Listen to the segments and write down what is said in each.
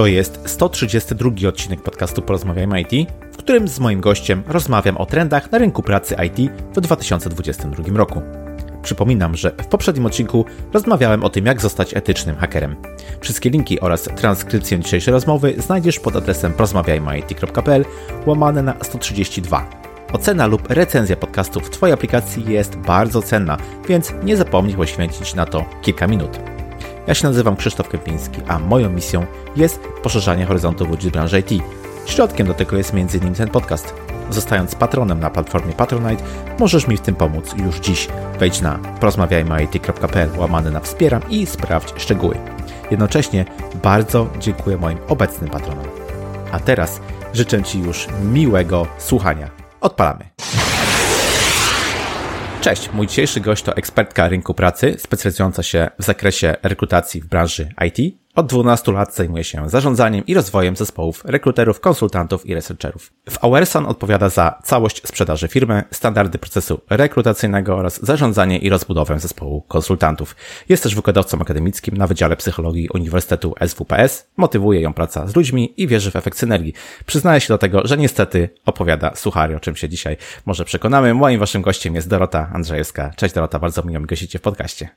To jest 132 odcinek podcastu Porozmawiajmy IT, w którym z moim gościem rozmawiam o trendach na rynku pracy IT w 2022 roku. Przypominam, że w poprzednim odcinku rozmawiałem o tym, jak zostać etycznym hakerem. Wszystkie linki oraz transkrypcję dzisiejszej rozmowy znajdziesz pod adresem porozmawiajmyit.pl łamane na 132. Ocena lub recenzja podcastu w Twojej aplikacji jest bardzo cenna, więc nie zapomnij poświęcić na to kilka minut. Ja się nazywam Krzysztof Kępiński, a moją misją jest poszerzanie horyzontów ludzi branży IT. Środkiem do tego jest m.in. ten podcast. Zostając patronem na platformie Patronite, możesz mi w tym pomóc już dziś. Wejdź na porozmawiajmyit.pl łamany na wspieram i sprawdź szczegóły. Jednocześnie bardzo dziękuję moim obecnym patronom. A teraz życzę Ci już miłego słuchania. Odpalamy. Cześć, mój dzisiejszy gość to ekspertka rynku pracy, specjalizująca się w zakresie rekrutacji w branży IT od 12 lat zajmuje się zarządzaniem i rozwojem zespołów rekruterów, konsultantów i researcherów. W Auerson odpowiada za całość sprzedaży firmy, standardy procesu rekrutacyjnego oraz zarządzanie i rozbudowę zespołu konsultantów. Jest też wykładowcą akademickim na Wydziale Psychologii Uniwersytetu SWPS. Motywuje ją praca z ludźmi i wierzy w efekt synergii. Przyznaję się do tego, że niestety opowiada suchary, o czym się dzisiaj może przekonamy. Moim waszym gościem jest Dorota Andrzejewska. Cześć Dorota, bardzo miło mi gościcie w podcaście.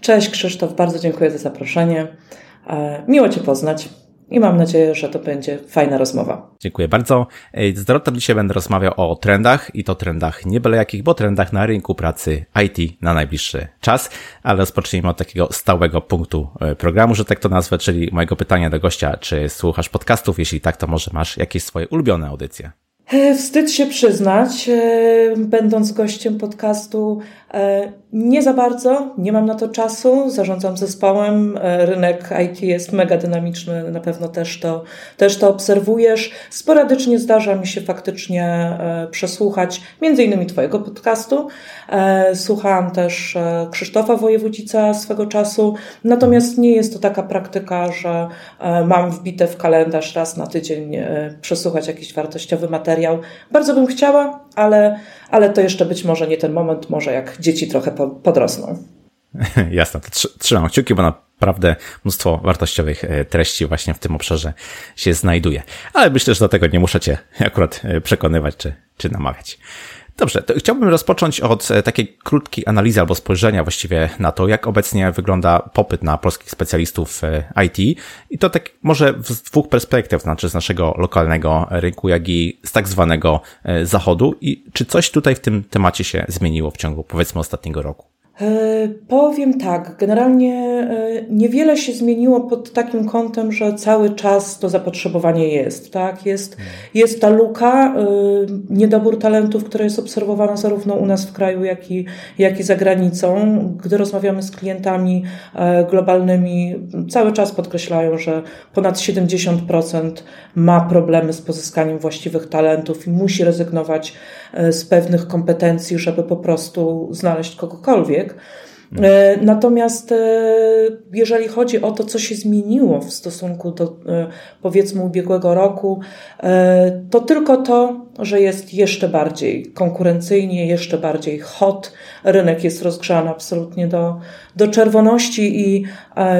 Cześć Krzysztof, bardzo dziękuję za zaproszenie. E, miło Cię poznać i mam nadzieję, że to będzie fajna rozmowa. Dziękuję bardzo. Z Dorotą dzisiaj będę rozmawiał o trendach i to trendach nie byle jakich, bo trendach na rynku pracy IT na najbliższy czas, ale rozpocznijmy od takiego stałego punktu e, programu, że tak to nazwę, czyli mojego pytania do gościa, czy słuchasz podcastów? Jeśli tak, to może masz jakieś swoje ulubione audycje? E, wstyd się przyznać, będąc gościem podcastu, nie za bardzo, nie mam na to czasu, zarządzam zespołem, e, rynek IT jest mega dynamiczny, na pewno też to, też to obserwujesz. Sporadycznie zdarza mi się faktycznie e, przesłuchać między innymi Twojego podcastu. E, słuchałam też Krzysztofa Wojewodzica swego czasu, natomiast nie jest to taka praktyka, że mam wbite w kalendarz raz na tydzień przesłuchać jakiś wartościowy materiał. Bardzo bym chciała, ale, ale to jeszcze być może nie ten moment, może jak dzieci trochę podrosną. Jasne, trzymam kciuki, bo naprawdę mnóstwo wartościowych e, treści właśnie w tym obszarze się znajduje. Ale myślę, że do tego nie muszę Cię akurat e, przekonywać czy, czy namawiać. Dobrze, to chciałbym rozpocząć od e, takiej krótkiej analizy albo spojrzenia właściwie na to, jak obecnie wygląda popyt na polskich specjalistów IT i to tak może z dwóch perspektyw, znaczy z naszego lokalnego rynku, jak i z tak zwanego zachodu i czy coś tutaj w tym temacie się zmieniło w ciągu powiedzmy ostatniego roku? E, powiem tak, generalnie e, niewiele się zmieniło pod takim kątem, że cały czas to zapotrzebowanie jest. Tak? Jest, jest ta luka, e, niedobór talentów, które jest obserwowane zarówno u nas w kraju, jak i, jak i za granicą. Gdy rozmawiamy z klientami globalnymi, cały czas podkreślają, że ponad 70% ma problemy z pozyskaniem właściwych talentów i musi rezygnować z pewnych kompetencji, żeby po prostu znaleźć kogokolwiek. E, natomiast e, jeżeli chodzi o to, co się zmieniło w stosunku do e, powiedzmy ubiegłego roku, to tylko to, że jest jeszcze bardziej konkurencyjnie, jeszcze bardziej hot. Rynek jest rozgrzany absolutnie do, do czerwoności i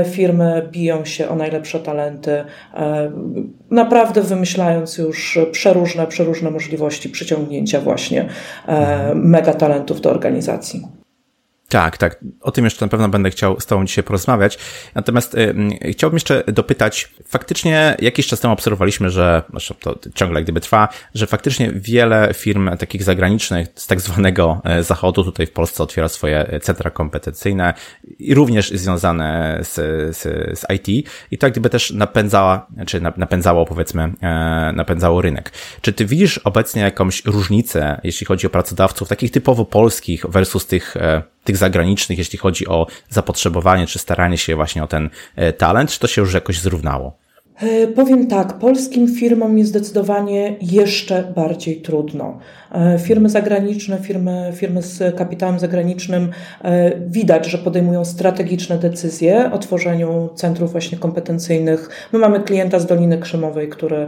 firmy biją się o najlepsze talenty, naprawdę wymyślając już przeróżne, przeróżne możliwości przyciągnięcia właśnie megatalentów do organizacji. Tak, tak. O tym jeszcze na pewno będę chciał z Tobą dzisiaj porozmawiać. Natomiast y, chciałbym jeszcze dopytać, faktycznie jakiś czas temu obserwowaliśmy, że, znaczy to ciągle gdyby trwa, że faktycznie wiele firm takich zagranicznych z tak zwanego e, zachodu tutaj w Polsce otwiera swoje centra kompetencyjne i również związane z, z, z IT i to jak gdyby też napędzała, czy napędzało powiedzmy, e, napędzało rynek. Czy Ty widzisz obecnie jakąś różnicę, jeśli chodzi o pracodawców takich typowo polskich versus tych e, tych zagranicznych, jeśli chodzi o zapotrzebowanie czy staranie się właśnie o ten e, talent, czy to się już jakoś zrównało? E, powiem tak, polskim firmom jest zdecydowanie jeszcze bardziej trudno. E, firmy zagraniczne, firmy, firmy z kapitałem zagranicznym e, widać, że podejmują strategiczne decyzje o tworzeniu centrów właśnie kompetencyjnych. My mamy klienta z Doliny Krzemowej, który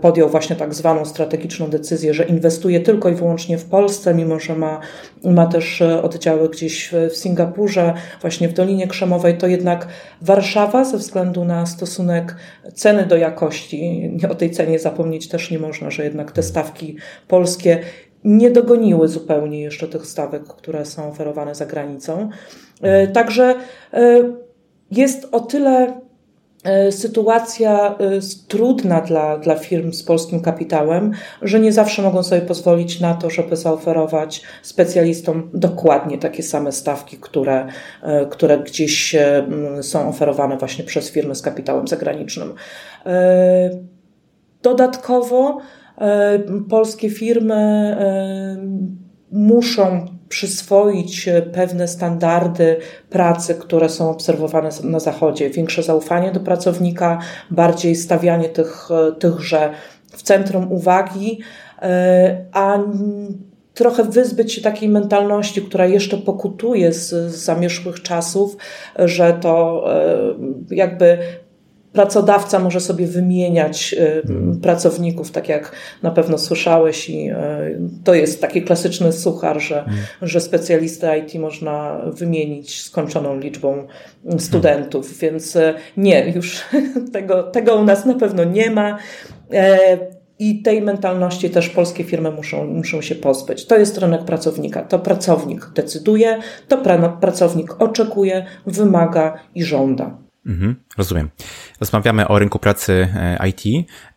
podjął właśnie tak zwaną strategiczną decyzję, że inwestuje tylko i wyłącznie w Polsce, mimo że ma, ma też oddziały gdzieś w Singapurze, właśnie w Dolinie Krzemowej, to jednak Warszawa ze względu na stosunek ceny do jakości. O tej cenie zapomnieć też nie można, że jednak te stawki polskie nie dogoniły zupełnie jeszcze tych stawek, które są oferowane za granicą. E, także e, jest o tyle e, sytuacja trudna dla, dla firm z polskim kapitałem, że nie zawsze mogą sobie pozwolić na to, żeby zaoferować specjalistom dokładnie takie same stawki, które, które gdzieś są oferowane właśnie przez firmy z kapitałem zagranicznym. Dodatkowo E, polskie firmy e, muszą przyswoić pewne standardy pracy, które są obserwowane na Zachodzie. Większe zaufanie do pracownika, bardziej stawianie tych, tychże w centrum uwagi, e, a trochę wyzbyć się takiej mentalności, która jeszcze pokutuje z, z zamierzchłych czasów, że to jakby pracodawca może sobie wymieniać y, hmm. pracowników, tak jak na pewno słyszałeś i y, to jest taki klasyczny suchar, że, hmm. że specjalistę IT można wymienić skończoną liczbą studentów, hmm. więc y, nie, już tego, tego u nas na pewno nie ma. E, I tej mentalności też polskie firmy muszą, muszą się pozbyć. To jest rynek pracownika. To pracownik decyduje, to pra pracownik oczekuje, wymaga i żąda. Mhm, rozumiem. Rozmawiamy o rynku pracy e, IT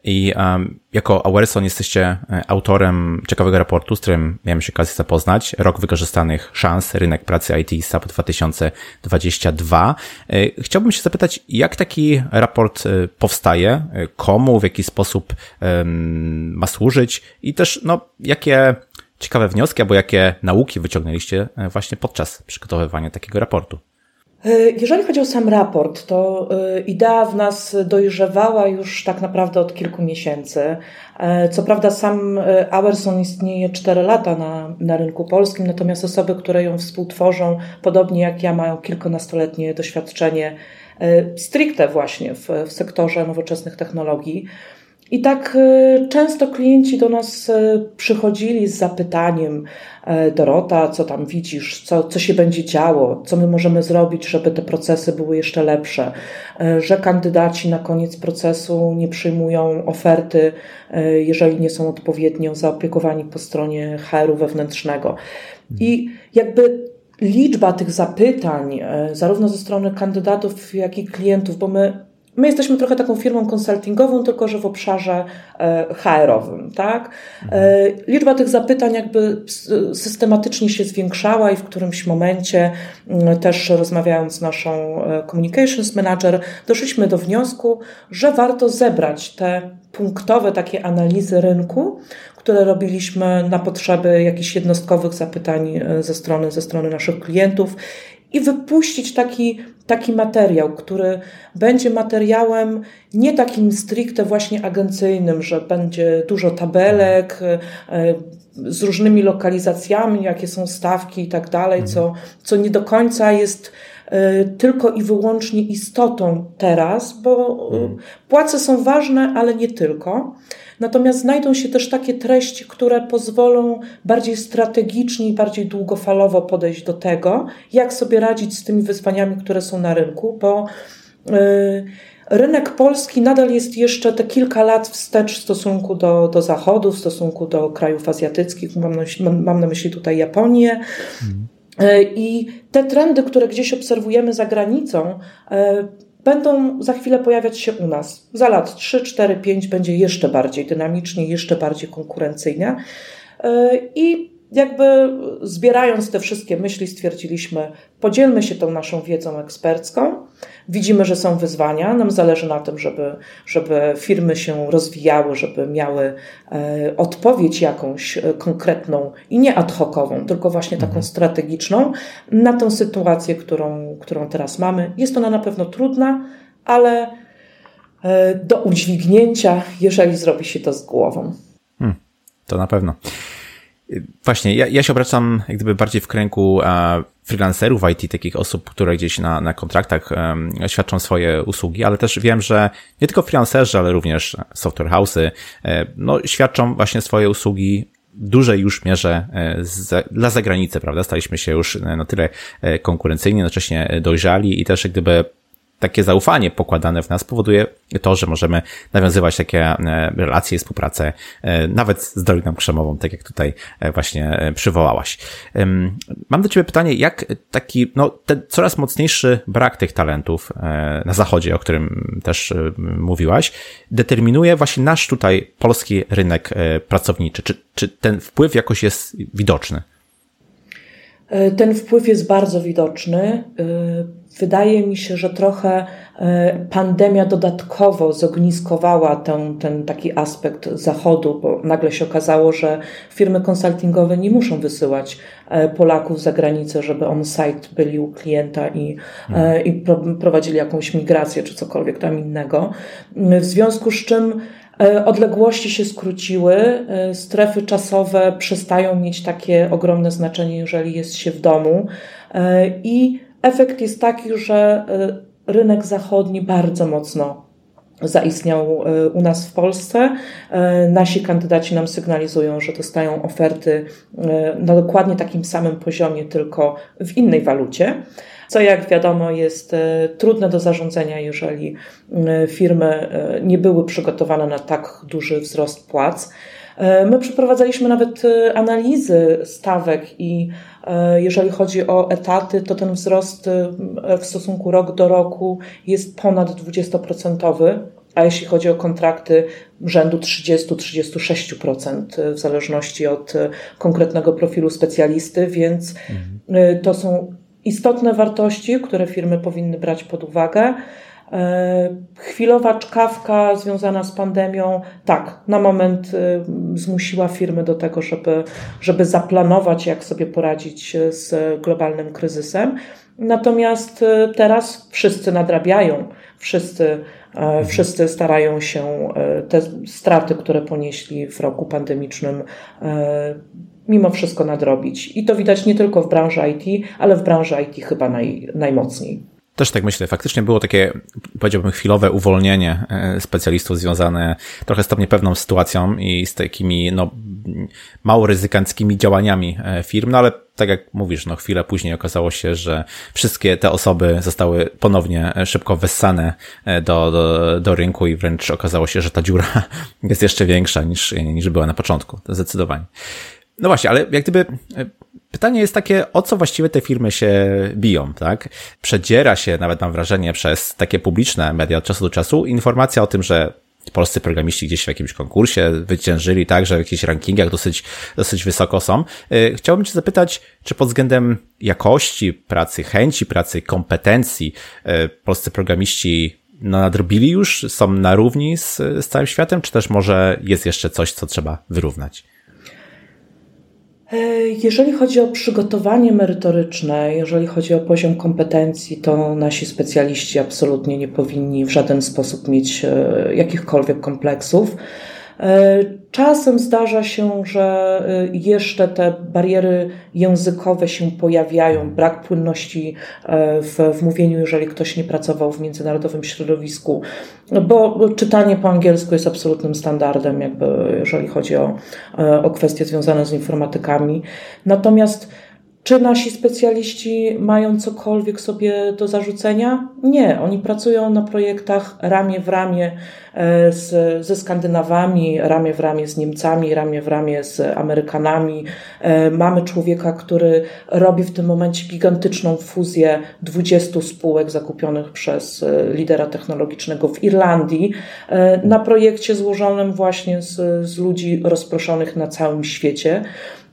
i um, jako Awerson jesteście e, autorem ciekawego raportu, z którym miałem się okazję zapoznać. Rok wykorzystanych szans, rynek pracy IT SAP 2022. E, chciałbym się zapytać, jak taki raport powstaje, komu, w jaki sposób um, ma służyć i też, no, jakie ciekawe wnioski albo jakie nauki wyciągnęliście właśnie podczas przygotowywania takiego raportu. E, jeżeli chodzi o sam raport, to e, idea w nas dojrzewała już tak naprawdę od kilku miesięcy. E, co prawda sam Awerson istnieje 4 lata na, na rynku polskim, natomiast osoby, które ją współtworzą, podobnie jak ja, mają kilkunastoletnie doświadczenie stricte właśnie w, w sektorze nowoczesnych technologii. I tak e, często klienci do nas e, przychodzili z zapytaniem: e, Dorota, co tam widzisz, co, co się będzie działo, co my możemy zrobić, żeby te procesy były jeszcze lepsze, że kandydaci na koniec procesu nie przyjmują oferty, jeżeli nie są odpowiednio zaopiekowani po stronie HR-u wewnętrznego. I jakby liczba tych zapytań, zarówno ze strony kandydatów, jak i klientów, bo my My jesteśmy trochę taką firmą konsultingową, tylko że w obszarze e, HR-owym, tak? E, liczba tych zapytań jakby systematycznie się zwiększała i w którymś momencie też rozmawiając z naszą e, communications manager, doszliśmy do wniosku, że warto zebrać te punktowe takie analizy rynku, które robiliśmy na potrzeby jakichś jednostkowych zapytań ze strony, ze strony naszych klientów i wypuścić taki, taki materiał, który będzie materiałem nie takim stricte właśnie agencyjnym, że będzie dużo tabelek e, z różnymi lokalizacjami, jakie są stawki i tak dalej, co, co nie do końca jest tylko i wyłącznie istotą teraz, bo e, płace są ważne, ale nie tylko. Natomiast znajdą się też takie treści, które pozwolą bardziej strategicznie i bardziej długofalowo podejść do tego, jak sobie radzić z tymi wyzwaniami, które są na rynku, bo yy, rynek polski nadal jest jeszcze te kilka lat wstecz w stosunku do, do Zachodu, w stosunku do krajów azjatyckich. Mam na, mam na myśli tutaj Japonię. Mhm. I te trendy, które gdzieś obserwujemy za granicą, y, będą za chwilę pojawiać się u nas. Za lat 3, 4, 5 będzie jeszcze bardziej dynamicznie, jeszcze bardziej konkurencyjnie. E, I jakby zbierając te wszystkie myśli, stwierdziliśmy, podzielmy się tą naszą wiedzą ekspercką. Widzimy, że są wyzwania. Nam zależy na tym, żeby, żeby firmy się rozwijały, żeby miały e, odpowiedź jakąś e, konkretną i nie ad hocową, tylko właśnie taką mhm. strategiczną na tę sytuację, którą, którą teraz mamy. Jest ona na pewno trudna, ale e, do udźwignięcia, jeżeli zrobi się to z głową. Hmm, to na pewno. Właśnie, ja, ja się obracam jak gdyby bardziej w kręgu e, freelancerów IT, takich osób, które gdzieś na, na kontraktach e, świadczą swoje usługi, ale też wiem, że nie tylko freelancerzy, ale również software house'y, e, no, świadczą właśnie swoje usługi w dużej już mierze z, dla zagranicy, prawda? Staliśmy się już na tyle konkurencyjni, jednocześnie dojrzali i też jak gdyby takie zaufanie pokładane w nas powoduje to, że możemy nawiązywać takie e, relacje i współpracę e, nawet z Doliną Krzemową, tak jak tutaj e, właśnie przywołałaś. Mam do Ciebie pytanie, jak taki, no, ten coraz mocniejszy brak tych talentów na Zachodzie, o którym też mówiłaś, determinuje właśnie nasz tutaj polski rynek pracowniczy? Czy, czy ten wpływ jakoś jest widoczny? Ten wpływ jest bardzo widoczny. Wydaje mi się, że trochę e, pandemia dodatkowo zogniskowała ten, ten taki aspekt zachodu, bo nagle się okazało, że firmy konsultingowe nie muszą wysyłać e, Polaków za granicę, żeby on-site byli u klienta i, hmm. i prowadzili jakąś migrację czy cokolwiek tam innego. W związku z czym Odległości się skróciły, strefy czasowe przestają mieć takie ogromne znaczenie, jeżeli jest się w domu i Efekt jest taki, że e, rynek zachodni bardzo mocno zaistniał e, u nas w Polsce. E, nasi kandydaci nam sygnalizują, że dostają oferty na dokładnie takim samym poziomie, tylko w innej walucie. Co jak wiadomo jest trudne do zarządzania, jeżeli firmy nie były przygotowane na tak duży wzrost płac. My przeprowadzaliśmy nawet analizy stawek i E, jeżeli chodzi o etaty, to ten wzrost e, w stosunku rok do roku jest ponad 20%, a jeśli chodzi o kontrakty rzędu 30-36% e, w zależności od konkretnego profilu specjalisty, więc mhm. to są istotne wartości, które firmy powinny brać pod uwagę. E, chwilowa czkawka związana z pandemią, tak, na moment e, zmusiła firmy do tego, żeby, żeby zaplanować, jak sobie poradzić z globalnym kryzysem. Natomiast e, teraz wszyscy nadrabiają, wszyscy, wszyscy starają się te straty, które ponieśli w roku pandemicznym, mimo wszystko nadrobić. I to widać nie tylko w branży IT, ale w branży IT chyba naj, najmocniej. Też tak myślę. Faktycznie było takie, powiedziałbym, chwilowe uwolnienie e, specjalistów związane trochę z tą niepewną sytuacją i z takimi, no, mało ryzykanckimi działaniami e, firm, no ale tak jak mówisz, no chwilę później okazało się, że wszystkie te osoby zostały ponownie e, szybko wessane do, do, do rynku i wręcz okazało się, że ta dziura jest jeszcze większa niż, niż była na początku. Zdecydowanie. No właśnie, ale jak gdyby Pytanie jest takie, o co właściwie te firmy się biją, tak? Przedziera się, nawet mam wrażenie, przez takie publiczne media od czasu do czasu informacja o tym, że polscy programiści gdzieś w jakimś konkursie wyciężyli, tak, że w jakichś rankingach dosyć, dosyć wysoko są. Y, chciałbym Cię zapytać, czy pod względem jakości pracy, chęci pracy, kompetencji y, polscy programiści no, nadrobili już, są na równi z, z całym światem, czy też może jest jeszcze coś, co trzeba wyrównać? Jeżeli chodzi o przygotowanie merytoryczne, jeżeli chodzi o poziom kompetencji, to nasi specjaliści absolutnie nie powinni w żaden sposób mieć e, jakichkolwiek kompleksów. E, czasem zdarza się, że e, jeszcze te bariery językowe się pojawiają, brak płynności e, w, w mówieniu, jeżeli ktoś nie pracował w międzynarodowym środowisku, bo czytanie po angielsku jest absolutnym standardem, jakby jeżeli chodzi o, o kwestie związane z informatykami. Natomiast czy nasi specjaliści mają cokolwiek sobie do zarzucenia? Nie, oni pracują na projektach ramię w ramię e, z, ze Skandynawami, ramię w ramię z Niemcami, ramię w ramię z Amerykanami. E, mamy człowieka, który robi w tym momencie gigantyczną fuzję 20 spółek zakupionych przez e, lidera technologicznego w Irlandii na projekcie złożonym właśnie z, z ludzi rozproszonych na całym świecie.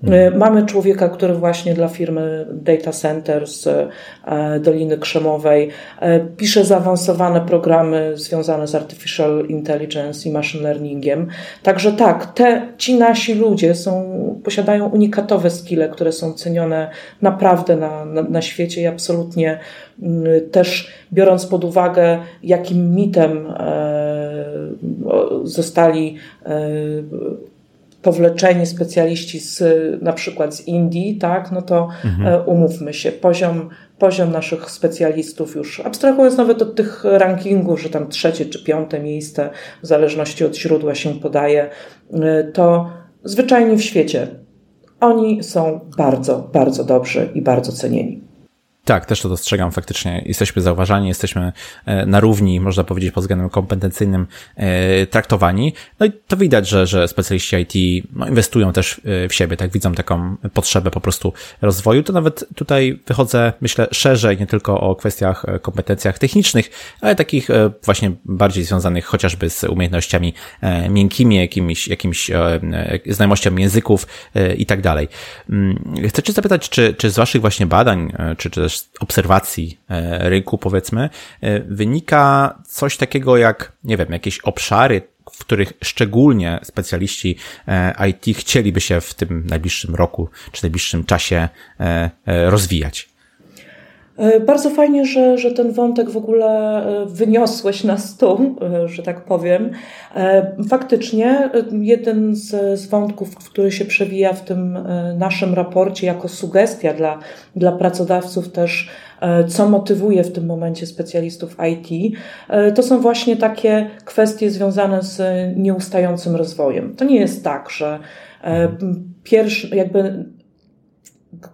E, mamy człowieka, który właśnie dla firmy Data Center z e, Doliny Krzemowej e, pisze zaawansowane programy związane z Artificial Intelligence i Machine Learningiem. Także tak, te, ci nasi ludzie są, posiadają unikatowe skille, które są cenione naprawdę na, na, na świecie i absolutnie mm, też biorąc pod uwagę, jakim mitem zostali powleczeni specjaliści z, na przykład z Indii, tak, no to mhm. E, umówmy się, poziom, poziom naszych specjalistów już, abstrahując nawet od tych rankingów, że tam trzecie czy piąte miejsce, w zależności od źródła się podaje, e, to zwyczajnie w świecie oni są bardzo, bardzo dobrzy i bardzo cenieni. Tak, też to dostrzegam faktycznie. Jesteśmy zauważani, jesteśmy e, na równi, można powiedzieć, pod względem kompetencyjnym e, traktowani. No i to widać, że, że specjaliści IT no, inwestują też e, w siebie, tak widzą taką potrzebę po prostu rozwoju. To nawet tutaj wychodzę, myślę, szerzej, nie tylko o kwestiach, kompetencjach technicznych, ale takich właśnie bardziej związanych chociażby z umiejętnościami miękkimi, jakimiś, jakimiś znajomością języków i tak dalej. Mm, chcę Cię zapytać, czy, czy z Waszych właśnie badań, czy, czy też obserwacji e, rynku, powiedzmy, e, wynika coś takiego jak, nie wiem, jakieś obszary, w których szczególnie specjaliści e, IT chcieliby się w tym najbliższym roku czy najbliższym czasie rozwijać? Bardzo fajnie, że, że ten wątek w ogóle wyniosłeś na stół, że tak powiem. Faktycznie jeden z, z wątków, który się przewija w tym naszym raporcie jako sugestia dla, dla pracodawców też co motywuje w tym momencie specjalistów IT, to są właśnie takie kwestie związane z nieustającym rozwojem. To nie jest tak, że pierwszy, jakby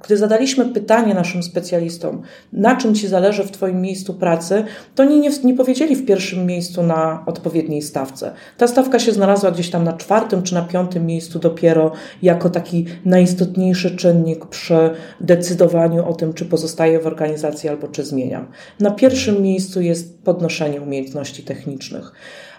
gdy zadaliśmy pytanie naszym specjalistom, na czym ci zależy w Twoim miejscu pracy, to oni nie, nie powiedzieli w pierwszym miejscu na odpowiedniej stawce. Ta stawka się znalazła gdzieś tam na czwartym czy na piątym miejscu dopiero jako taki najistotniejszy czynnik przy decydowaniu o tym, czy pozostaje w organizacji albo czy zmieniam. Na pierwszym miejscu jest podnoszenie umiejętności technicznych.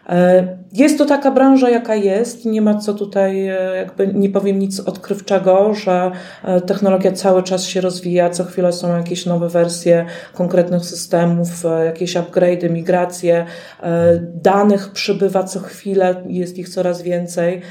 E, jest to taka branża, jaka jest. Nie ma co tutaj, e, jakby nie powiem nic odkrywczego, że e, technologia cały czas się rozwija, co chwilę są jakieś nowe wersje konkretnych systemów, jakieś upgrade'y, migracje, danych przybywa co chwilę, jest ich coraz więcej.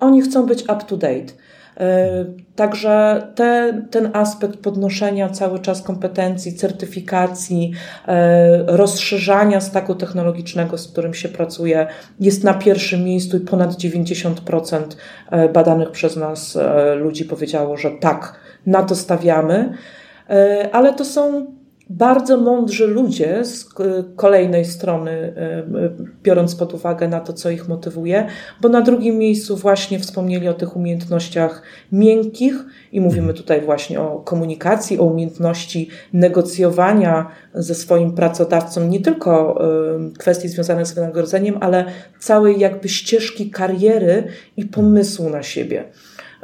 Oni chcą być up to date. E, także te, ten aspekt podnoszenia cały czas kompetencji, certyfikacji, e, rozszerzania staku technologicznego, z którym się pracuje, jest na pierwszym miejscu i ponad 90% e, badanych przez nas ludzi powiedziało, że tak, na to stawiamy. Ale to są bardzo mądrzy ludzie z kolejnej strony, e, e, biorąc pod uwagę na to, co ich motywuje, bo na drugim miejscu właśnie wspomnieli o tych umiejętnościach miękkich i mówimy mhm. tutaj właśnie o komunikacji, o umiejętności negocjowania ze swoim pracodawcą, nie tylko e, kwestii związanych z wynagrodzeniem, ale całej jakby ścieżki kariery i pomysłu na siebie.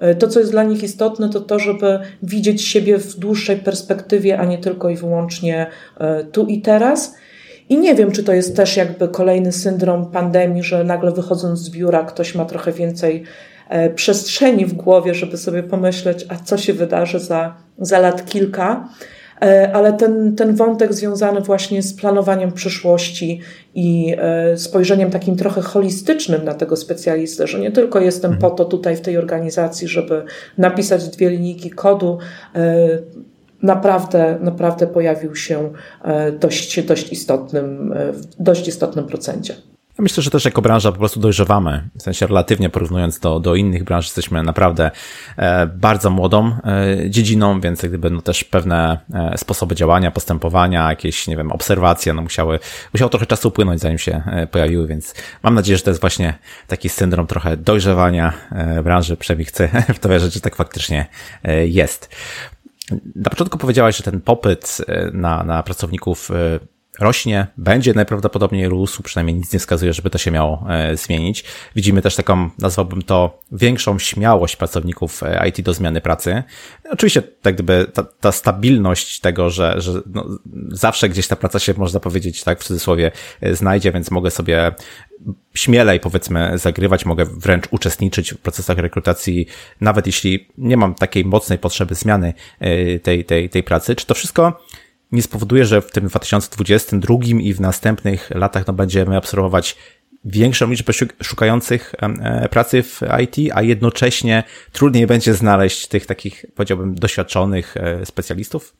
E, to, co jest dla nich istotne, to to, żeby widzieć siebie w dłuższej perspektywie, a nie tylko i wyłącznie e, tu i teraz. I nie wiem, czy to jest też jakby kolejny syndrom pandemii, że nagle wychodząc z biura ktoś ma trochę więcej e, przestrzeni w głowie, żeby sobie pomyśleć, a co się wydarzy za, za lat kilka. E, ale ten, ten wątek związany właśnie z planowaniem przyszłości i e, spojrzeniem takim trochę holistycznym na tego specjalistę, że nie tylko jestem po to tutaj w tej organizacji, żeby napisać dwie linijki kodu, e, naprawdę, naprawdę pojawił się dość, dość istotnym, w dość istotnym procencie. Myślę, że też jako branża po prostu dojrzewamy. W sensie relatywnie porównując do, do innych branż, jesteśmy naprawdę e, bardzo młodą e, dziedziną, więc gdyby no też pewne e, sposoby działania, postępowania, jakieś, nie wiem, obserwacje, no musiały, musiało trochę czasu upłynąć, zanim się pojawiły, więc mam nadzieję, że to jest właśnie taki syndrom trochę dojrzewania branży, chcę w to wierzyć, że tak faktycznie jest. Na początku powiedziałaś, że ten popyt na, na pracowników rośnie, będzie najprawdopodobniej rósł, przynajmniej nic nie wskazuje, żeby to się miało e, zmienić. Widzimy też taką, nazwałbym to, większą śmiałość pracowników e, IT do zmiany pracy. Oczywiście, tak gdyby ta, ta stabilność tego, że, że no, zawsze gdzieś ta praca się, można powiedzieć, tak w cudzysłowie, e, znajdzie, więc mogę sobie śmielej, powiedzmy, zagrywać, mogę wręcz uczestniczyć w procesach rekrutacji, nawet jeśli nie mam takiej mocnej potrzeby zmiany tej, tej, tej pracy. Czy to wszystko nie spowoduje, że w tym 2022 i w następnych latach no, będziemy obserwować większą liczbę szukających e, pracy w IT, a jednocześnie trudniej będzie znaleźć tych takich, powiedziałbym, doświadczonych e, specjalistów?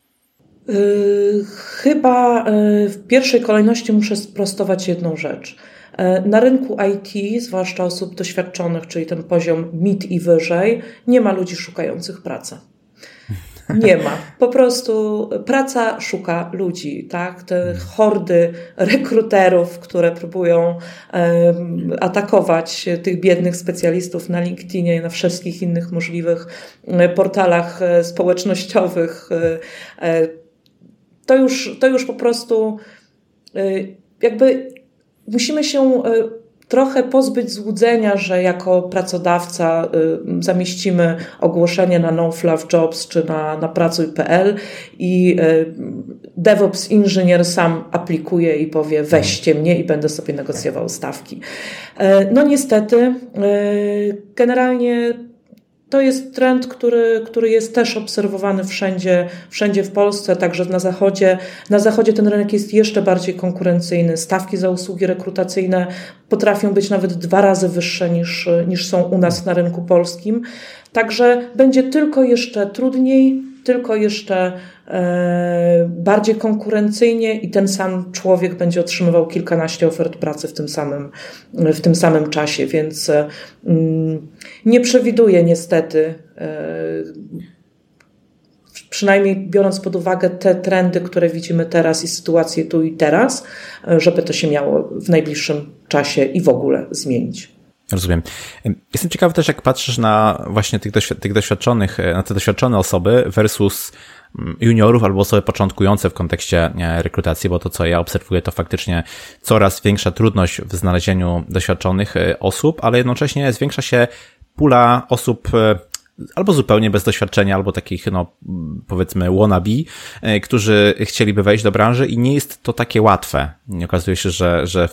Yy, chyba w pierwszej kolejności muszę sprostować jedną rzecz. Na rynku IT, zwłaszcza osób doświadczonych, czyli ten poziom mid i wyżej, nie ma ludzi szukających pracy. Nie ma. Po prostu praca szuka ludzi, tak? Te hordy rekruterów, które próbują um, atakować tych biednych specjalistów na LinkedInie i na wszystkich innych możliwych e, portalach e, społecznościowych, e, to już, to już po prostu jakby musimy się trochę pozbyć złudzenia, że jako pracodawca y, zamieścimy ogłoszenie na No Fluff Jobs czy na, na pracuj.pl i y, DevOps inżynier sam aplikuje i powie weźcie mnie i będę sobie negocjował stawki. Y, no niestety, generalnie to jest trend, który, który jest też obserwowany wszędzie, wszędzie w Polsce, także na zachodzie. Na zachodzie ten rynek jest jeszcze bardziej konkurencyjny. Stawki za usługi rekrutacyjne potrafią być nawet dwa razy wyższe niż, niż są u nas na rynku polskim. Także będzie tylko jeszcze trudniej, tylko jeszcze e, bardziej konkurencyjnie i ten sam człowiek będzie otrzymywał kilkanaście ofert pracy w tym samym, w tym samym czasie, więc e, mm, nie przewiduję niestety e, przynajmniej biorąc pod uwagę te trendy, które widzimy teraz i sytuację tu i teraz, żeby to się miało w najbliższym czasie i w ogóle zmienić. Rozumiem. Jestem ciekawy też, jak patrzysz na właśnie tych, tych doświadczonych, e, na te doświadczone osoby versus mm, juniorów albo osoby początkujące w kontekście e, rekrutacji, bo to, co ja obserwuję, to faktycznie coraz większa trudność w znalezieniu doświadczonych e, osób, ale jednocześnie zwiększa się pula osób albo zupełnie bez doświadczenia, albo takich, no, powiedzmy, wannabe, którzy chcieliby wejść do branży i nie jest to takie łatwe. Okazuje się, że, że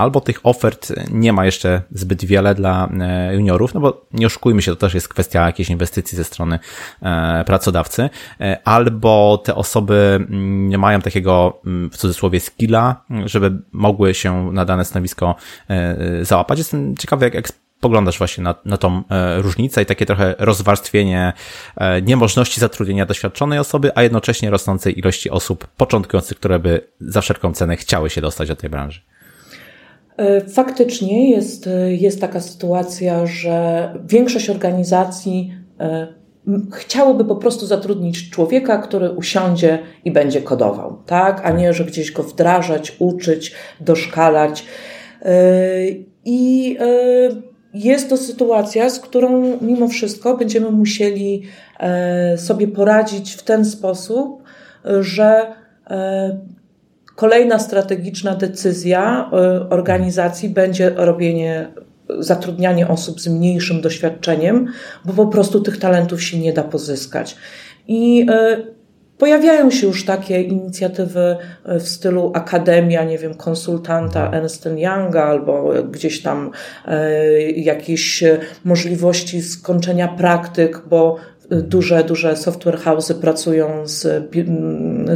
albo tych ofert nie ma jeszcze zbyt wiele dla e, juniorów, no bo nie oszukujmy się, to też jest kwestia jakiejś inwestycji ze strony e, pracodawcy, e, albo te osoby nie mają takiego mm, w cudzysłowie skilla, żeby mogły się na dane stanowisko załapać. Jestem ciekawy, jak, jak poglądasz właśnie na, na tą różnicę i takie trochę rozwarstwienie niemożności zatrudnienia doświadczonej osoby, a jednocześnie rosnącej ilości osób początkujących, które by za wszelką cenę chciały się dostać do tej branży. E, faktycznie jest, e, jest taka sytuacja, że większość organizacji e, chciałoby po prostu zatrudnić człowieka, który usiądzie i będzie kodował, tak? A nie, że gdzieś go wdrażać, uczyć, doszkalać. I jest to sytuacja, z którą mimo wszystko będziemy musieli sobie poradzić w ten sposób, że Kolejna strategiczna decyzja y, organizacji będzie robienie, zatrudnianie osób z mniejszym doświadczeniem, bo po prostu tych talentów się nie da pozyskać. I y, Pojawiają się już takie inicjatywy y, w stylu akademia, nie wiem, konsultanta Ernst Younga albo gdzieś tam jakieś możliwości skończenia praktyk, bo duże, duże software house'y pracują z,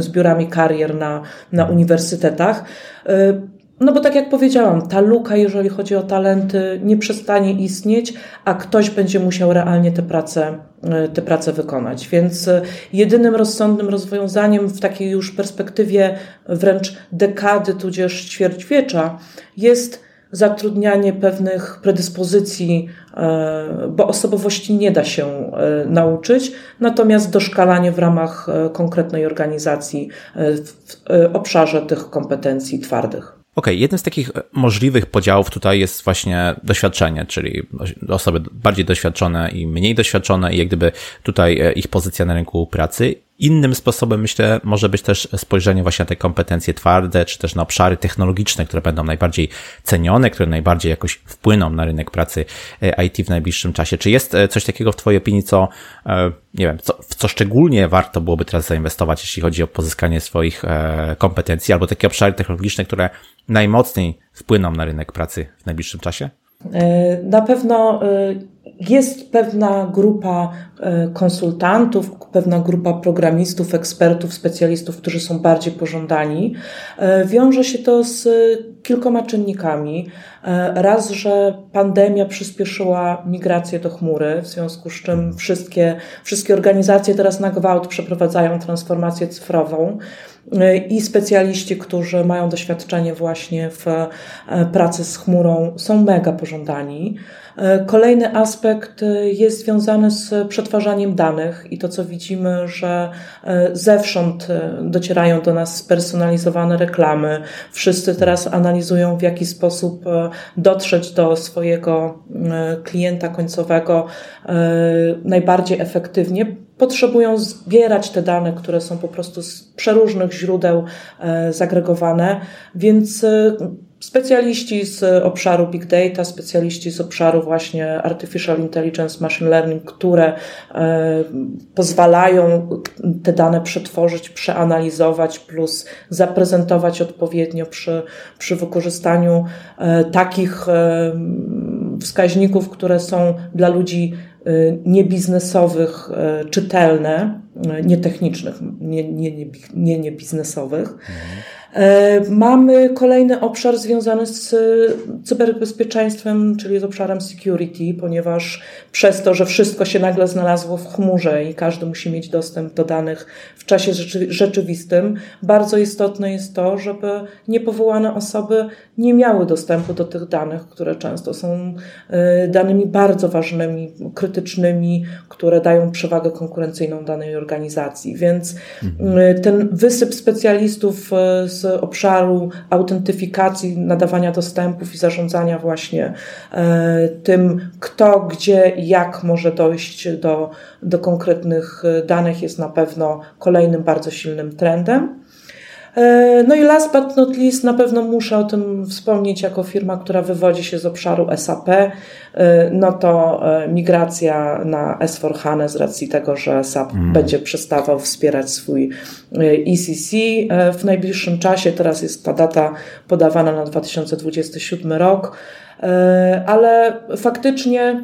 z biurami karier na, na uniwersytetach. Y, no bo tak jak powiedziałam, ta luka, jeżeli chodzi o talenty, nie przestanie istnieć, a ktoś będzie musiał realnie te prace, y, te prace wykonać. Więc y, jedynym rozsądnym rozwiązaniem w takiej już perspektywie wręcz dekady, tudzież ćwierćwiecza jest zatrudnianie pewnych predyspozycji, bo osobowości nie da się e, nauczyć, natomiast doszkalanie w ramach e, konkretnej organizacji w obszarze tych kompetencji twardych. Okej, okay, jednym z takich możliwych podziałów tutaj jest właśnie doświadczenie, czyli osoby bardziej doświadczone i mniej doświadczone i jak gdyby tutaj ich pozycja na rynku pracy. Innym sposobem, myślę, może być też spojrzenie właśnie na te kompetencje twarde, czy też na obszary technologiczne, które będą najbardziej cenione, które najbardziej jakoś wpłyną na rynek pracy e, IT w najbliższym czasie. Czy jest e, coś takiego w Twojej opinii, co, e, nie wiem, co, w co szczególnie warto byłoby teraz zainwestować, jeśli chodzi o pozyskanie swoich kompetencji, albo takie obszary technologiczne, które najmocniej wpłyną na rynek pracy w najbliższym czasie? Na pewno jest pewna grupa e, konsultantów, pewna grupa programistów, ekspertów, specjalistów, którzy są bardziej pożądani. E, wiąże się to z kilkoma czynnikami. E, raz, że pandemia przyspieszyła migrację do chmury, w związku z czym wszystkie, wszystkie organizacje teraz na gwałt przeprowadzają transformację cyfrową i specjaliści, którzy mają doświadczenie właśnie w pracy z chmurą, są mega pożądani. E, kolejny aspekt e, jest związany z przetwarzaniem danych i to, co widzimy, że e, zewsząd docierają do nas spersonalizowane reklamy. Wszyscy teraz analizują, w jaki sposób dotrzeć do swojego klienta końcowego najbardziej efektywnie potrzebują zbierać te dane, które są po prostu z przeróżnych źródeł zagregowane, więc specjaliści z obszaru big data, specjaliści z obszaru właśnie artificial intelligence, machine learning, które e, pozwalają te dane przetworzyć, przeanalizować, plus zaprezentować odpowiednio przy, przy wykorzystaniu e, takich e, wskaźników, które są dla ludzi niebiznesowych czytelne, nietechnicznych, nie, nie, nie, nie, nie biznesowych. Mhm. E, mamy kolejny obszar związany z cyberbezpieczeństwem, czyli z obszarem security, ponieważ przez to, że wszystko się nagle znalazło w chmurze i każdy musi mieć dostęp do danych w czasie rzeczywistym, bardzo istotne jest to, żeby niepowołane osoby nie miały dostępu do tych danych, które często są e, danymi bardzo ważnymi, krytycznymi, które dają przewagę konkurencyjną danej organizacji. Więc mhm. e, ten wysyp specjalistów z obszaru autentyfikacji, nadawania dostępów i zarządzania właśnie e, tym, kto, gdzie, jak może dojść do, do konkretnych danych, jest na pewno kolejnym bardzo silnym trendem. E, no i last but not least, na pewno muszę o tym wspomnieć jako firma, która wywodzi się z obszaru SAP, e, no to e, migracja na S4HANA z racji tego, że SAP mm. będzie przestawał wspierać swój ECC w najbliższym czasie. Teraz jest ta data podawana na 2027 rok, ale faktycznie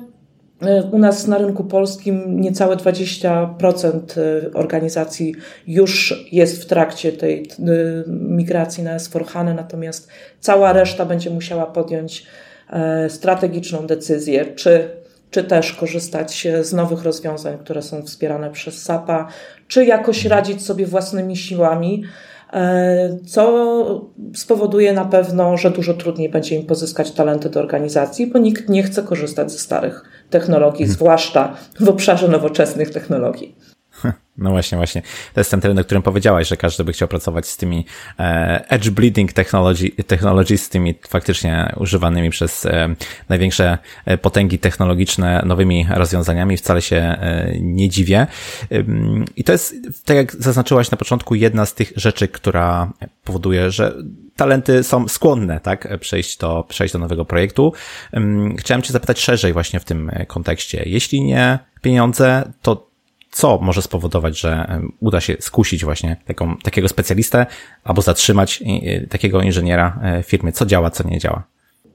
u nas na rynku polskim niecałe 20% y, organizacji już jest w trakcie tej y, migracji na S4HANA, natomiast cała reszta będzie musiała podjąć e, strategiczną decyzję, czy, czy też korzystać z nowych rozwiązań, które są wspierane przez SAP-a, czy jakoś radzić sobie własnymi siłami e, co spowoduje na pewno, że dużo trudniej będzie im pozyskać talenty do organizacji, bo nikt nie chce korzystać ze starych technologii, hmm. zwłaszcza w obszarze nowoczesnych technologii. No właśnie, właśnie. To jest ten trend, o którym powiedziałaś, że każdy by chciał pracować z tymi e, edge bleeding technology, technologies, z tymi faktycznie używanymi przez e, największe e, potęgi technologiczne nowymi rozwiązaniami. Wcale się nie dziwię. I to jest, tak jak zaznaczyłaś na początku, jedna z tych rzeczy, która powoduje, że talenty są skłonne, tak, przejść do, przejść do nowego projektu. Chciałem Cię zapytać szerzej właśnie w tym kontekście. Jeśli nie pieniądze, to co może spowodować, że uda się skusić właśnie taką, takiego specjalistę albo zatrzymać takiego inżyniera e, w firmie? Co działa, co nie działa?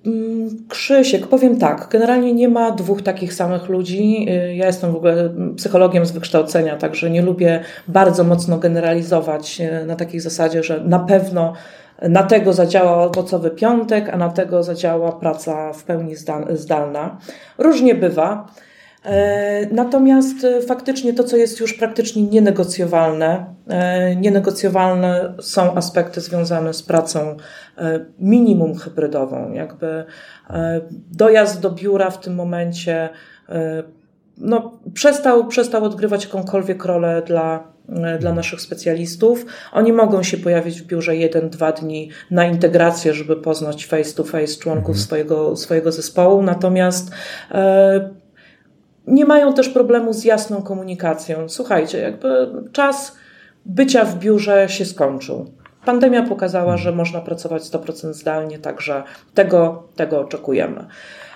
Mm, Krzysiek, powiem tak, generalnie nie ma dwóch takich samych ludzi. Y, ja jestem w ogóle psychologiem z wykształcenia, także nie lubię bardzo mocno generalizować y, na takiej zasadzie, że na pewno na tego zadziała owocowy piątek, a na tego zadziała praca w pełni zdalna. Różnie bywa. E, natomiast e, faktycznie to, co jest już praktycznie nienegocjowalne, e, nienegocjowalne są aspekty związane z pracą minimum hybrydową. Jakby dojazd do biura w tym momencie no, przestał, przestał odgrywać jakąkolwiek rolę dla, dla naszych specjalistów. Oni mogą się pojawić w biurze jeden, dwa dni na integrację, żeby poznać face to face członków mhm. swojego, swojego zespołu. Natomiast nie mają też problemu z jasną komunikacją. Słuchajcie, jakby czas bycia w biurze się skończył. Pandemia pokazała, że można pracować 100% zdalnie, także tego, tego oczekujemy.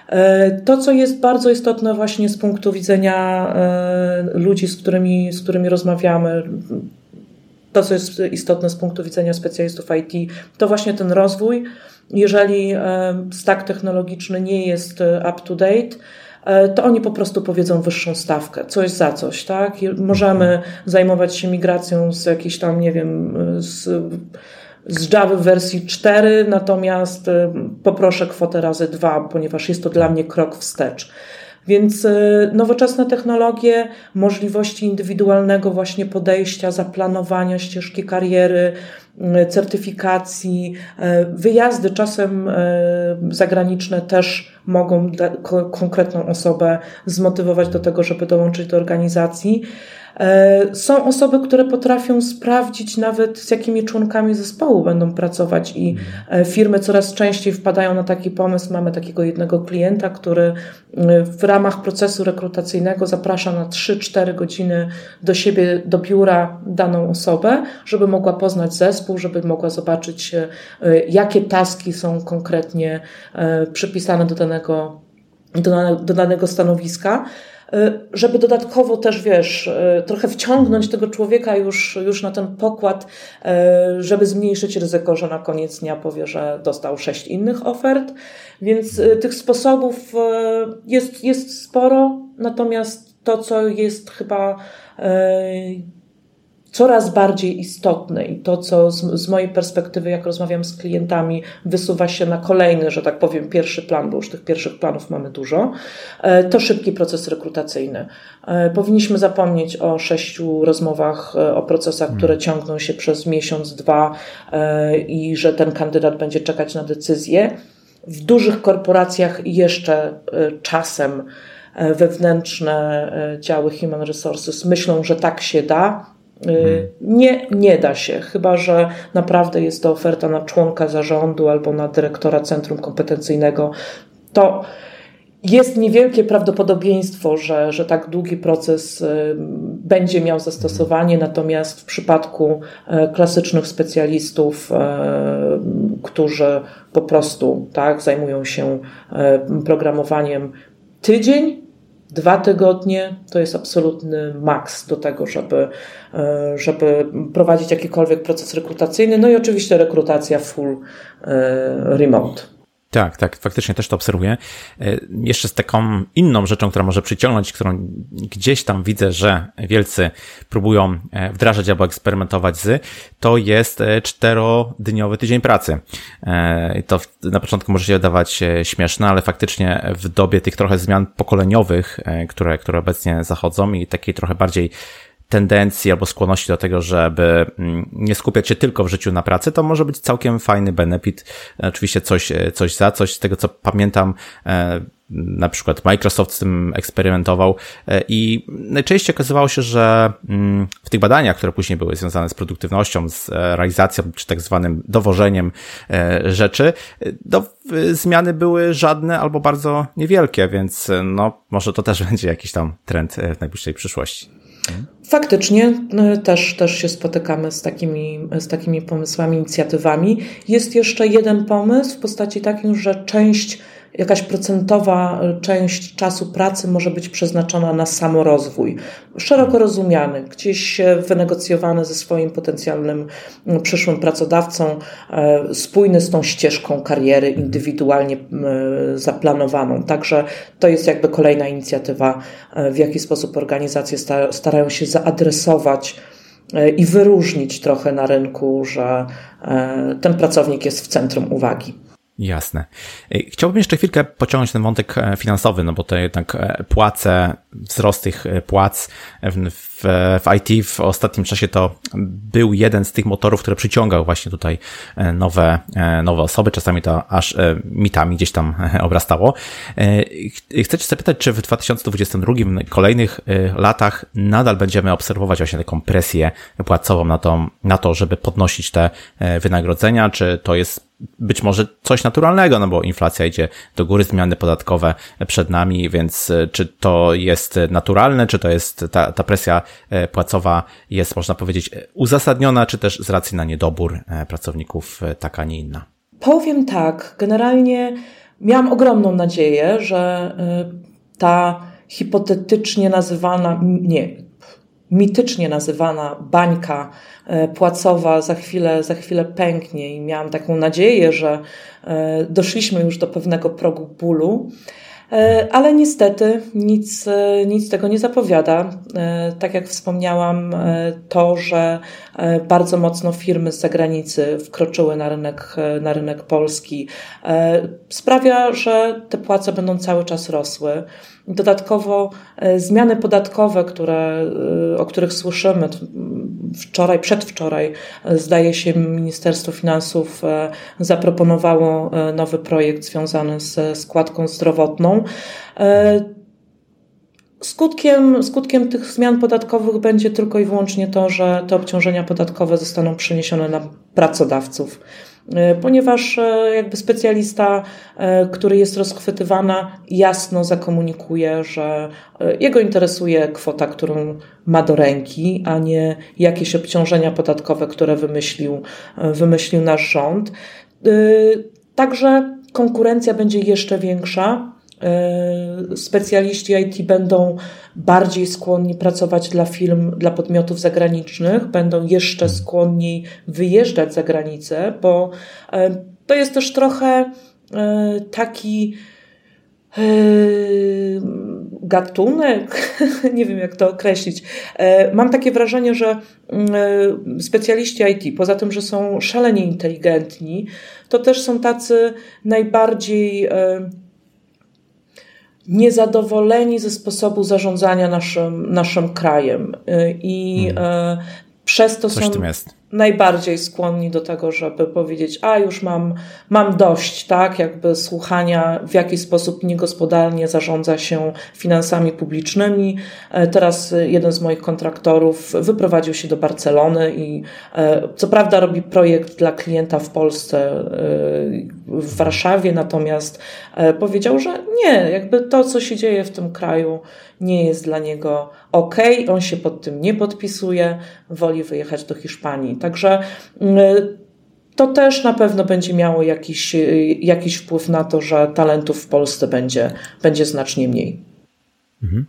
E, to, co jest bardzo istotne właśnie z punktu widzenia e, ludzi, z którymi, z którymi rozmawiamy, to, co jest istotne z punktu widzenia specjalistów IT, to właśnie ten rozwój. Jeżeli e, stack technologiczny nie jest up to date, to oni po prostu powiedzą wyższą stawkę, coś za coś, tak? I możemy zajmować się migracją z jakiejś tam, nie wiem, z, z Java w wersji 4, natomiast e, poproszę kwotę razy dwa, ponieważ jest to dla mnie krok wstecz. Więc e, nowoczesne technologie, możliwości indywidualnego właśnie podejścia, zaplanowania ścieżki kariery, certyfikacji, wyjazdy czasem zagraniczne też mogą konkretną osobę zmotywować do tego, żeby dołączyć do organizacji. E, są osoby, które potrafią sprawdzić nawet z jakimi członkami zespołu będą pracować i e, firmy coraz częściej wpadają na taki pomysł. Mamy takiego jednego klienta, który e, w ramach procesu rekrutacyjnego zaprasza na 3-4 godziny do siebie, do biura daną osobę, żeby mogła poznać zespół, żeby mogła zobaczyć, jakie taski są konkretnie przypisane do danego, do danego stanowiska. Y, żeby dodatkowo też, wiesz, y, trochę wciągnąć tego człowieka już, już na ten pokład, y, żeby zmniejszyć ryzyko, że na koniec dnia powie, że dostał sześć innych ofert. Więc tych sposobów jest, jest sporo, natomiast to, co jest chyba coraz bardziej istotne i to, co z, z, mojej perspektywy, jak rozmawiam z klientami, wysuwa się na kolejny, że tak powiem, pierwszy plan, bo już tych pierwszych planów mamy dużo, e, to szybki proces rekrutacyjny. E, powinniśmy zapomnieć o sześciu rozmowach, e, o procesach, hmm. które ciągną się przez miesiąc, dwa i że ten kandydat będzie czekać na decyzję. W dużych korporacjach jeszcze czasem wewnętrzne działy Human Resources myślą, że tak się da, nie, nie da się, chyba że naprawdę jest to oferta na członka zarządu albo na dyrektora centrum kompetencyjnego. To jest niewielkie prawdopodobieństwo, że, że tak długi proces y, będzie miał zastosowanie, natomiast w przypadku y, klasycznych specjalistów, którzy po prostu tak, zajmują się programowaniem, tydzień Dwa tygodnie to jest absolutny maks do tego, żeby, e, żeby prowadzić jakikolwiek proces rekrutacyjny. No i oczywiście rekrutacja full e, remote. Tak, tak, faktycznie też to obserwuję. E, jeszcze z taką inną rzeczą, która może przyciągnąć, którą gdzieś tam widzę, że wielcy próbują e, wdrażać albo eksperymentować z, to jest e, czterodniowy tydzień pracy. To na początku może się wydawać śmieszne, ale faktycznie w dobie tych trochę zmian pokoleniowych, które, które obecnie zachodzą i takiej trochę bardziej tendencji albo skłonności do tego, żeby mm, nie skupiać się tylko w życiu na pracy, to może być całkiem fajny benefit. Oczywiście coś, e, coś za coś. Z tego co pamiętam, e, na przykład Microsoft z tym eksperymentował e, i najczęściej okazywało się, że mm, w tych badaniach, które później były związane z produktywnością, z realizacją czy tak zwanym dowożeniem rzeczy, do, zmiany były żadne albo bardzo niewielkie, więc no może to też będzie jakiś tam trend w najbliższej przyszłości. Faktycznie no, też, też się spotykamy z takimi, z takimi pomysłami, inicjatywami. Jest jeszcze jeden pomysł w postaci takim, że część jakaś procentowa część czasu pracy może być przeznaczona na samorozwój, szeroko rozumiany, gdzieś wynegocjowany ze swoim potencjalnym mm, przyszłym pracodawcą, e, spójny z tą ścieżką kariery indywidualnie zaplanowaną. Także to jest jakby kolejna inicjatywa, e, w jaki sposób organizacje starają się zaadresować e, i wyróżnić trochę na rynku, że ten pracownik jest w centrum uwagi. Jasne. Chciałbym jeszcze chwilkę pociągnąć ten wątek e, finansowy, no bo to jednak e, płace, wzrost tych e, płac w, w, w IT w ostatnim czasie to był jeden z tych motorów, który przyciągał właśnie tutaj nowe, nowe osoby. Czasami to aż mitami gdzieś tam obrastało. Chcę Cię zapytać, czy w 2022 kolejnych latach nadal będziemy obserwować właśnie taką presję płacową na to, na to, żeby podnosić te wynagrodzenia, czy to jest być może coś naturalnego, no bo inflacja idzie do góry, zmiany podatkowe przed nami, więc e, czy to jest naturalne, czy to jest ta, ta presja e, płacowa jest, można powiedzieć, uzasadniona, czy też z racji na niedobór e, pracowników taka, nie inna? Powiem tak, generalnie miałam ogromną nadzieję, że ta hipotetycznie nazywana, nie, mitycznie nazywana bańka e, płacowa za chwilę, za chwilę pęknie i miałam taką nadzieję, że e, doszliśmy już do pewnego progu bólu. E, ale niestety nic, nic tego nie zapowiada. Tak jak wspomniałam, to, że bardzo mocno firmy z zagranicy wkroczyły na rynek, na rynek polski, sprawia, że te płace będą cały czas rosły. Dodatkowo e, zmiany podatkowe, które, e, o których słyszymy wczoraj, przedwczoraj, e, zdaje się, Ministerstwo Finansów zaproponowało nowy projekt związany ze składką zdrowotną. Skutkiem, skutkiem tych zmian podatkowych będzie tylko i wyłącznie to, że te obciążenia podatkowe zostaną przeniesione na pracodawców. E, ponieważ e, jakby specjalista, e, który jest rozchwytywana, jasno zakomunikuje, że jego interesuje kwota, którą ma do ręki, a nie jakieś obciążenia podatkowe, które wymyślił, wymyślił nasz rząd. Także konkurencja będzie jeszcze większa. Specjaliści IT będą bardziej skłonni pracować dla firm, dla podmiotów zagranicznych, będą jeszcze skłonniej wyjeżdżać za granicę, bo e, to jest też trochę e, taki e, gatunek, nie wiem jak to określić. Mam takie wrażenie, że mm, specjaliści IT, poza tym, że są szalenie inteligentni, to też są tacy najbardziej niezadowoleni ze sposobu zarządzania naszym, naszym krajem. Y, I hmm. przez to Coś są najbardziej skłonni do tego, żeby powiedzieć, a już mam, mam dość, tak, jakby słuchania, w jaki sposób niegospodarnie zarządza się finansami publicznymi. E, teraz jeden z moich kontraktorów wyprowadził się do Barcelony i e, co prawda robi projekt dla klienta w Polsce, e, w Warszawie, natomiast powiedział, że nie, jakby to, co się dzieje w tym kraju, nie jest dla niego ok, on się pod tym nie podpisuje, woli wyjechać do Hiszpanii. Także mm, to też na pewno będzie miało jakiś, jakiś wpływ na to, że talentów w Polsce będzie, będzie znacznie mniej. Mhm.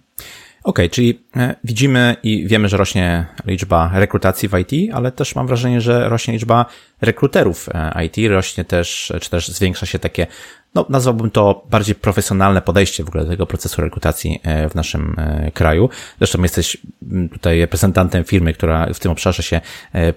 Okej, okay, czyli e, widzimy i wiemy, że rośnie liczba rekrutacji w IT, ale też mam wrażenie, że rośnie liczba rekruterów e, IT, rośnie też, czy też zwiększa się takie, no nazwałbym to bardziej profesjonalne podejście w ogóle do tego procesu rekrutacji e, w naszym kraju. Zresztą jesteś tutaj reprezentantem firmy, która w tym obszarze się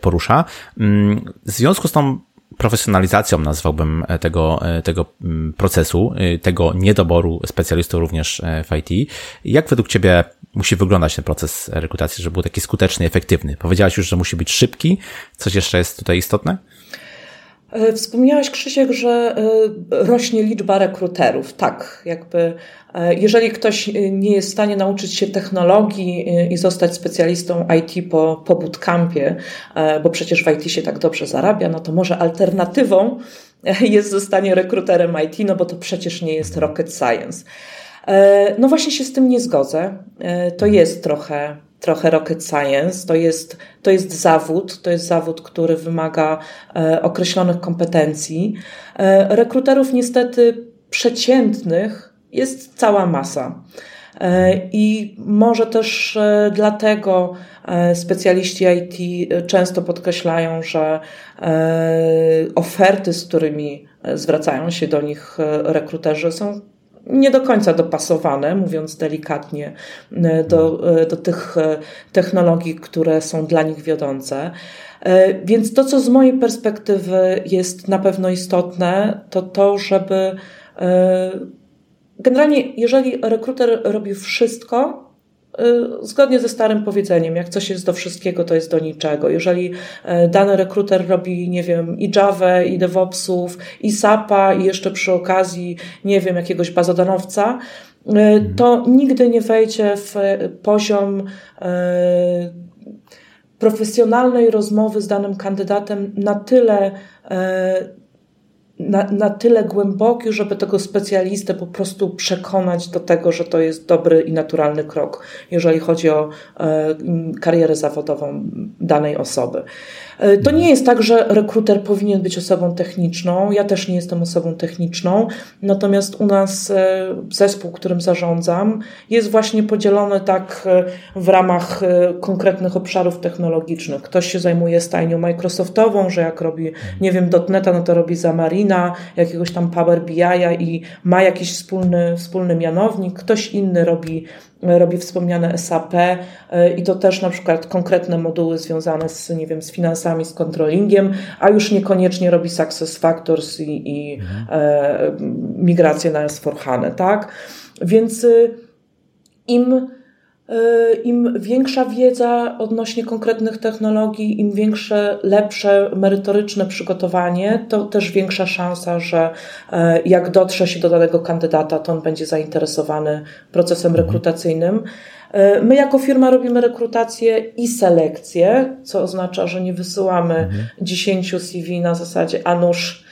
porusza. Mm, w związku z tą profesjonalizacją, nazwałbym e, tego, e, tego mm, procesu, e, tego niedoboru specjalistów również w IT. Jak według Ciebie musi wyglądać ten proces rekrutacji, żeby był taki skuteczny efektywny? Powiedziałaś już, że musi być szybki. Coś jeszcze jest tutaj istotne? Wspomniałaś, Krzysiek, że rośnie liczba rekruterów. Tak, jakby jeżeli ktoś nie jest w stanie nauczyć się technologii i zostać specjalistą IT po, po bootcampie, bo przecież w IT się tak dobrze zarabia, no to może alternatywą jest zostanie rekruterem IT, no bo to przecież nie jest rocket science. No właśnie się z tym nie zgodzę. To jest trochę trochę rocket science. To jest, to jest zawód, to jest zawód, który wymaga e, określonych kompetencji. E, rekruterów niestety przeciętnych jest cała masa. E, I może też dlatego specjaliści IT często podkreślają, że oferty, z którymi zwracają się do nich rekruterzy, są nie do końca dopasowane, mówiąc delikatnie, e, do, e, do tych e, technologii, które są dla nich wiodące. Więc to, co z mojej perspektywy jest na pewno istotne, to to, żeby generalnie, jeżeli rekruter robi wszystko, Y, zgodnie ze starym powiedzeniem, jak coś jest do wszystkiego, to jest do niczego. Jeżeli e, dany rekruter robi, nie wiem, i Java, i DevOpsów, i SAPa, i jeszcze przy okazji, nie wiem, jakiegoś bazodanowca, y, mhm. to nigdy nie wejdzie w poziom e, profesjonalnej rozmowy z danym kandydatem na tyle e, na, na tyle głęboki, żeby tego specjalistę po prostu przekonać do tego, że to jest dobry i naturalny krok, jeżeli chodzi o e, karierę zawodową danej osoby. E, to nie jest tak, że rekruter powinien być osobą techniczną. Ja też nie jestem osobą techniczną. Natomiast u nas e, zespół, którym zarządzam, jest właśnie podzielony tak e, w ramach konkretnych obszarów technologicznych. Ktoś się zajmuje stajnią Microsoftową, że jak robi, nie wiem, .NETA, no to robi za Marina, jakiegoś tam Power BI i ma jakiś wspólny, wspólny mianownik. Ktoś inny robi robi wspomniane SAP e, i to też na przykład konkretne moduły związane z, nie wiem, z finansami, z controllingiem, a już niekoniecznie robi Success Factors i, i mhm. e, migrację na S4HANA, tak? Więc y, im Im większa wiedza odnośnie konkretnych technologii, im większe, lepsze merytoryczne przygotowanie, to też większa szansa, że jak dotrze się do danego kandydata, to on będzie zainteresowany procesem mhm. rekrutacyjnym. My jako firma robimy rekrutację i selekcję, co oznacza, że nie wysyłamy mhm. 10 CV na zasadzie, a nuż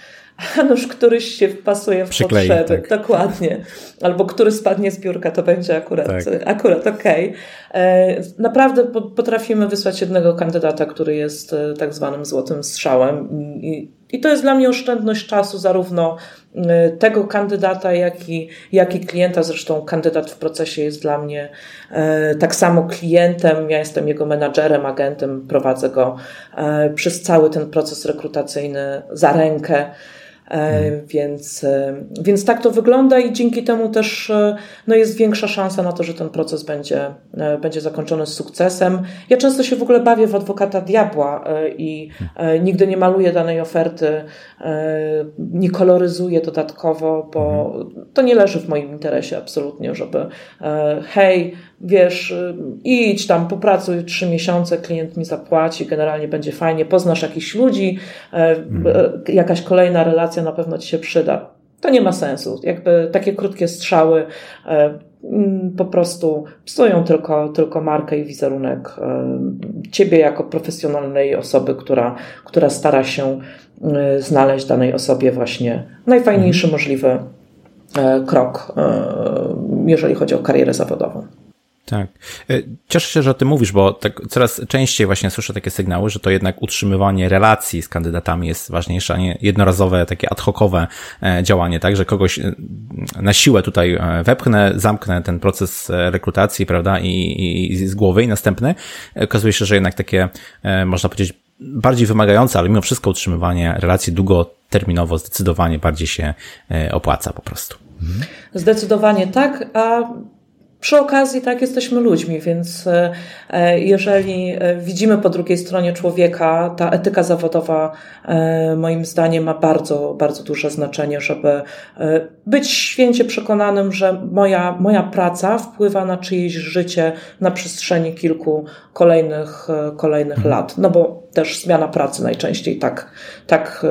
a nuż któryś się wpasuje w Przyklei, potrzeby. Tak. Dokładnie. Albo który spadnie z biurka, to będzie akurat, tak. akurat okej. Okay. Naprawdę potrafimy wysłać jednego kandydata, który jest e, tak zwanym złotym strzałem i, i to jest dla mnie oszczędność czasu zarówno e, tego kandydata, jak i, jak i klienta. Zresztą kandydat w procesie jest dla mnie e, tak samo klientem. Ja jestem jego menadżerem, agentem, prowadzę go przez cały ten proces rekrutacyjny za rękę. Hmm. Więc, e, więc tak to wygląda i dzięki temu też e, no jest większa szansa na to, że ten proces będzie, będzie zakończony z sukcesem. Ja często się w ogóle bawię w adwokata diabła i nigdy nie maluję danej oferty, nie koloryzuję dodatkowo, bo to nie leży w moim interesie absolutnie, żeby hej, wiesz, idź tam, popracuj trzy miesiące, klient mi zapłaci, generalnie będzie fajnie, poznasz jakichś ludzi, jakaś kolejna relacja na pewno ci się przyda. To nie ma sensu. Jakby takie krótkie strzały e, mm, po prostu psują tylko, tylko markę i wizerunek e, ciebie jako profesjonalnej osoby, która, która stara się e, znaleźć danej osobie właśnie najfajniejszy mhm. możliwy krok, jeżeli chodzi o karierę zawodową. Tak. E, cieszę się, że o tym mówisz, bo tak coraz częściej właśnie słyszę takie sygnały, że to jednak utrzymywanie relacji z kandydatami jest ważniejsze, a nie jednorazowe, takie ad hocowe e, działanie, tak, że kogoś e, na siłę tutaj wepchnę, zamknę ten proces rekrutacji, prawda, i, i, i z głowy i następny. Okazuje się, że jednak takie, można powiedzieć, bardziej wymagające, ale mimo wszystko utrzymywanie relacji długoterminowo zdecydowanie bardziej się opłaca po prostu. Zdecydowanie tak, a przy okazji tak jesteśmy ludźmi, więc e, e, jeżeli e, widzimy po drugiej stronie człowieka, ta etyka zawodowa moim zdaniem ma bardzo, bardzo duże znaczenie, żeby być święcie przekonanym, że moja, moja praca wpływa na czyjeś życie na przestrzeni kilku kolejnych, kolejnych mhm. lat. No bo też zmiana pracy najczęściej tak, tak,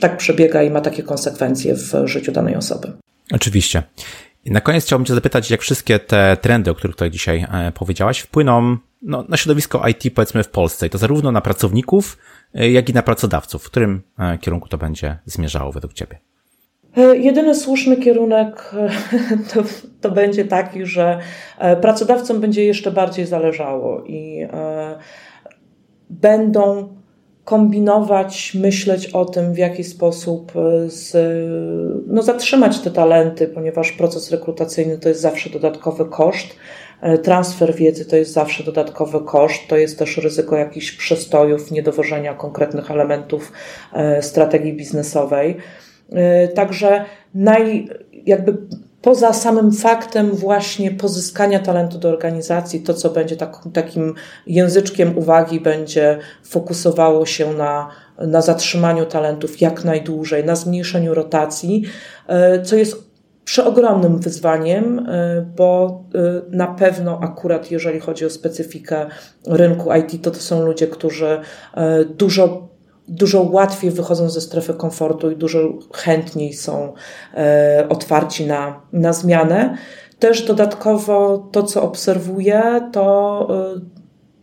tak przebiega i ma takie konsekwencje w życiu danej osoby. Oczywiście. Na koniec chciałbym Cię zapytać, jak wszystkie te trendy, o których tutaj dzisiaj e, powiedziałaś, wpłyną no, na środowisko IT, powiedzmy, w Polsce. I to zarówno na pracowników, e, jak i na pracodawców. W którym e, kierunku to będzie zmierzało według Ciebie? Jedyny słuszny kierunek to, to będzie taki, że pracodawcom będzie jeszcze bardziej zależało i będą kombinować, myśleć o tym, w jaki sposób e, z, no, zatrzymać te talenty, ponieważ proces rekrutacyjny to jest zawsze dodatkowy koszt. E, transfer wiedzy to jest zawsze dodatkowy koszt, to jest też ryzyko jakichś przestojów, niedowożenia konkretnych elementów e, strategii biznesowej. Także naj, jakby poza samym faktem właśnie pozyskania talentu do organizacji, to co będzie tak, takim języczkiem uwagi, będzie fokusowało się na, na zatrzymaniu talentów jak najdłużej, na zmniejszeniu rotacji, e, co jest przeogromnym wyzwaniem, e, bo e, na pewno akurat jeżeli chodzi o specyfikę rynku IT, to to są ludzie, którzy dużo dużo łatwiej wychodzą ze strefy komfortu i dużo chętniej są e, otwarci na, na zmianę. Też dodatkowo to, co obserwuję, to e,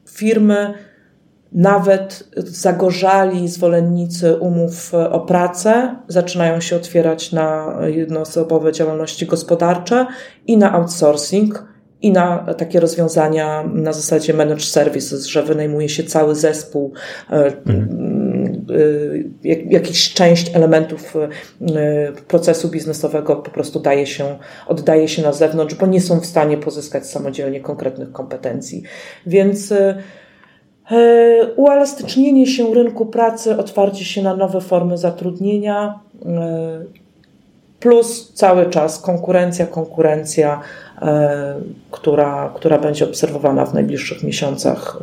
firmy, nawet zagorzali zwolennicy umów o pracę, zaczynają się otwierać na jednoosobowe działalności gospodarcze i na outsourcing i na takie rozwiązania na zasadzie managed services, że wynajmuje się cały zespół, mhm Y, jakiś część elementów y, procesu biznesowego po prostu daje się, oddaje się na zewnątrz, bo nie są w stanie pozyskać samodzielnie konkretnych kompetencji. Więc y, uelastycznienie się rynku pracy, otwarcie się na nowe formy zatrudnienia, plus cały czas konkurencja, konkurencja, która, która będzie obserwowana w najbliższych miesiącach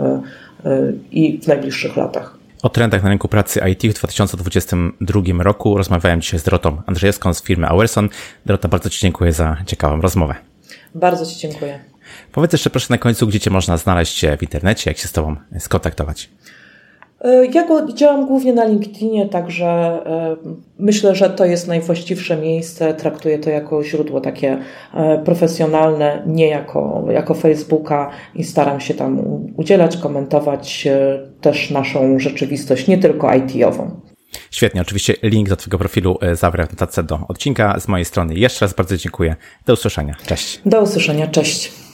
i w najbliższych latach. O trendach na rynku pracy IT w 2022 roku rozmawiałem dzisiaj z Dorotą Andrzejewską z firmy Awerson. Dorota, bardzo Ci dziękuję za ciekawą rozmowę. Bardzo Ci dziękuję. Powiedz jeszcze proszę na końcu, gdzie Cię można znaleźć w internecie, jak się z Tobą skontaktować. E, ja go działam głównie na LinkedInie, także e, myślę, że to jest najwłaściwsze miejsce. Traktuję to jako źródło takie e, profesjonalne, nie jako, jako Facebooka i staram się tam udzielać, komentować też naszą rzeczywistość, nie tylko IT-ową. Świetnie, oczywiście link do Twojego profilu zawrę w notatce do odcinka. Z mojej strony jeszcze raz bardzo dziękuję. Do usłyszenia. Cześć. Do usłyszenia. Cześć.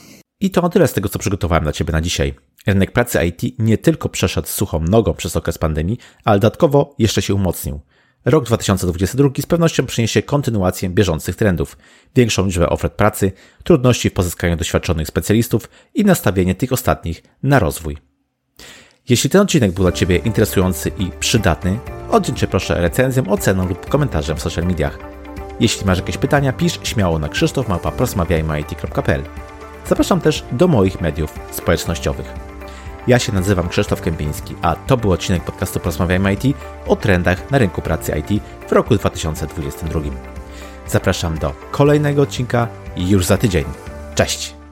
I to tyle z tego, co przygotowałem dla Ciebie na dzisiaj. Rynek pracy IT nie tylko przeszedł suchą nogą przez okres pandemii, ale dodatkowo jeszcze się umocnił. Rok 2022 z pewnością przyniesie kontynuację bieżących trendów, większą liczbę ofert pracy, trudności w pozyskaniu doświadczonych specjalistów i nastawienie tych ostatnich na rozwój. Jeśli ten odcinek był dla Ciebie interesujący i przydatny, oddzięczę proszę recenzją, oceną lub komentarzem w social mediach. Jeśli masz jakieś pytania, pisz śmiało na krzysztofmałpa.prosmawiajmy.it.pl Zapraszam też do moich mediów społecznościowych. Ja się nazywam Krzysztof Kępiński, a to był odcinek podcastu Porozmawiajmy IT o trendach na rynku pracy IT w roku 2022. Zapraszam do kolejnego odcinka już za tydzień. Cześć!